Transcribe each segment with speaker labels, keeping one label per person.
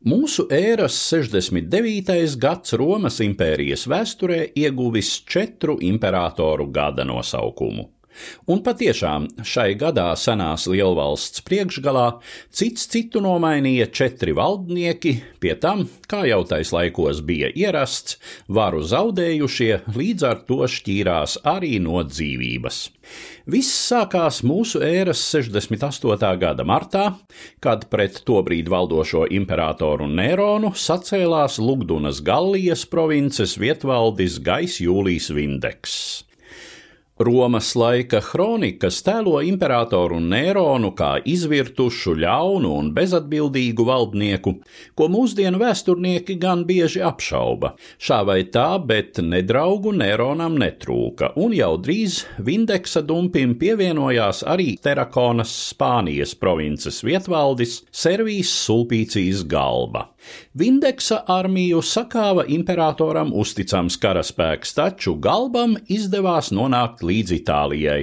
Speaker 1: Mūsu ēras 69. gads Romas impērijas vēsturē ieguvis četru imperatoru gada nosaukumu. Un patiešām šai gadā senās lielvalsts priekšgalā cits citu nomainīja četri valdnieki, pie tam, kā jau tais laikos bija ierasts, varu zaudējušie līdz ar to šķīrās arī no dzīvības. Viss sākās mūsu ēras 68. gada martā, kad pret tobrīd valdošo imperatoru Neronu sacēlās Lugdunas Gallijas provinces vietvaldis Gais Jūlijs Vindeks. Romas laika kronikas tēlo imperatoru Nēronu kā izvirtušu, ļaunu un bezatbildīgu valdnieku, ko mūsdienu vēsturnieki gan bieži apšauba. Šā vai tā, bet nedraugu Nēronam netrūka, un jau drīz Vindeksa dumpim pievienojās arī Terakonas Spānijas provinces vietvaldis Servijas Sulpīcijas galva. Vindeksa armiju sakāva imperatoram uzticams karaspēks, taču galbam izdevās nonākt līdz Itālijai,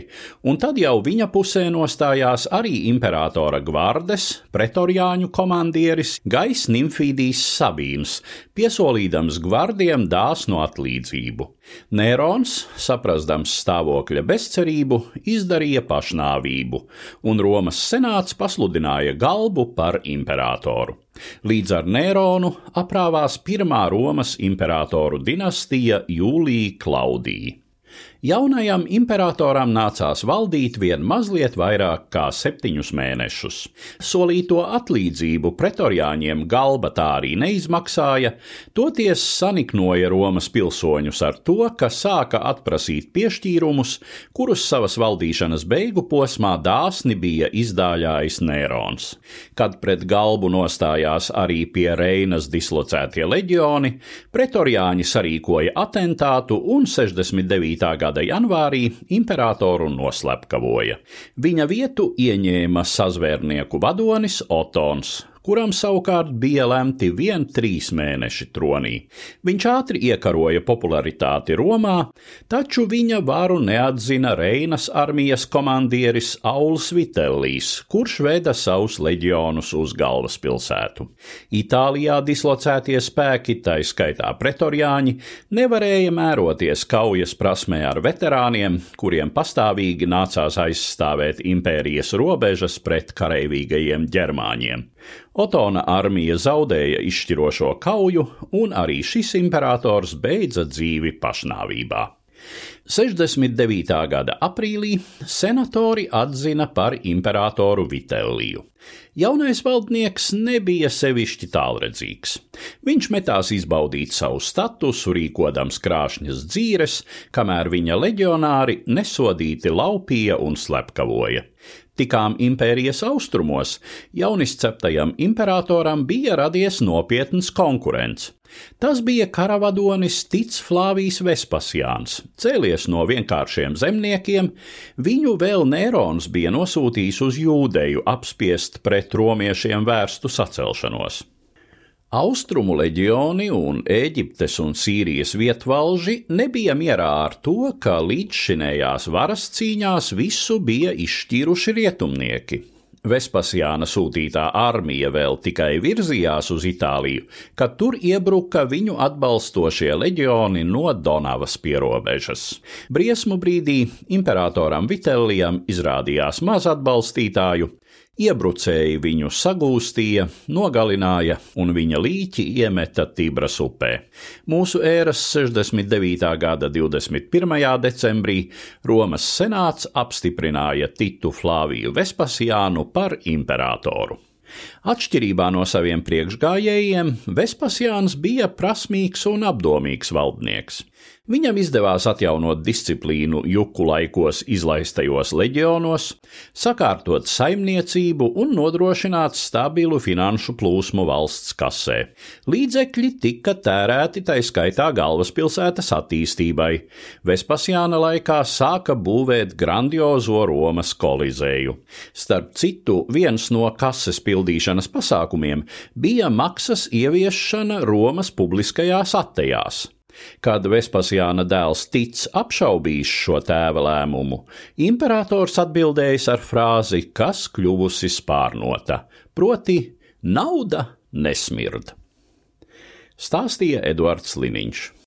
Speaker 1: un tad jau viņa pusē nostājās arī imperatora gvardes, pretoriāņu komandieris Gais Nimfīdijs Sabīns, piesolīdams gvardiem dāsnu atlīdzību. Nērons, saprastams stāvokļa bezcerību, izdarīja pašnāvību, un Romas senāts pasludināja galbu par imperatoru. Līdz ar Nēronu aprāvās pirmā Romas imperatoru dinastija Jūlija Klaudija. Jaunajam imperatoram nācās valdīt vien mazliet vairāk kā septiņus mēnešus. Solīto atlīdzību pretoriāņiem galba tā arī neizmaksāja, toties saniknoja Romas pilsoņus ar to, ka sāka atprasīt piešķīrumus, kurus savas valdīšanas beigu posmā dāsni bija izdāļājis Nērons. Kad pret galbu nostājās arī pie Reinas dislocētie leģioni, pretoriāņi sarīkoja atentātu un 69. gada gada janvārī imperatoru noslepkavoja. Viņa vietu ieņēma sazvērnieku vadonis Otons, kuram savukārt bija lemti vien trīs mēneši tronī. Viņš ātri iekaroja popularitāti Romā, taču viņa varu neatzina Reinas armijas komandieris Auls Vitellīs, kurš veda savus leģionus uz galvaspilsētu. Itālijā dislocētie spēki, tā skaitā pretoriāņi, nevarēja mēroties kaujas prasmē ar veterāniem, kuriem pastāvīgi nācās aizstāvēt impērijas robežas pret kareivīgajiem ģermāņiem. Otona armija zaudēja izšķirošo kauju, un arī šis imperators beidza dzīvi pašnāvībā. 69. gada aprīlī senatori atzina par imperatoru Vitelliju. Jaunais valdnieks nebija sevišķi tālredzīgs. Viņš metās izbaudīt savu statusu, rīkodams krāšņas dzīves, kamēr viņa leģionāri nesodīti laupīja un slepkavoja tikām impērijas austrumos, jaunisceptajam imperatoram bija radies nopietns konkurents. Tas bija karavadonis Tic Flāvijs Vespasjāns, cēlies no vienkāršiem zemniekiem, viņu vēl Nērons bija nosūtījis uz Jūdeju apspiest pret romiešiem vērstu sacelšanos. Austrumu leģioni un Ēģiptes un Sīrijas vietvalži nebija mierā ar to, ka līdzšinējās varas cīņās visu bija izšķīruši rietumnieki. Vespasjāna sūtītā armija vēl tikai virzījās uz Itāliju, kad tur iebruka viņu atbalstošie leģioni no Donavas pierobežas. Briesmu brīdī imperatoram Vitellijam izrādījās maz atbalstītāju, Iebrucēji viņu sagūstīja, nogalināja un viņa līķi iemeta Tibras upē. Mūsu ēras 69. gada 21. decembrī Romas senāts apstiprināja Titu Flāviju Vespasiānu par imperatoru. Atšķirībā no saviem priekšgājējiem, Vespasjāns bija prasmīgs un apdomīgs valdnieks. Viņam izdevās atjaunot disciplīnu juku laikos izlaistajos leģionos, sakārtot saimniecību un nodrošināt stabilu finanšu plūsmu valsts kasē. Līdzekļi tika tērēti tai skaitā galvaspilsētas attīstībai. Vespasjāna laikā sāka būvēt grandiozo Romas kolizēju. Starp citu, viens no kases pildīšanas pasākumiem bija maksas ieviešana Romas publiskajās attejās. Kad Vespasjāna dēls Tic apšaubījis šo tēva lēmumu, imperators atbildējis ar frāzi, kas kļuvusi spārnota, proti: nauda nesmird. Stāstīja Eduards Liniņš.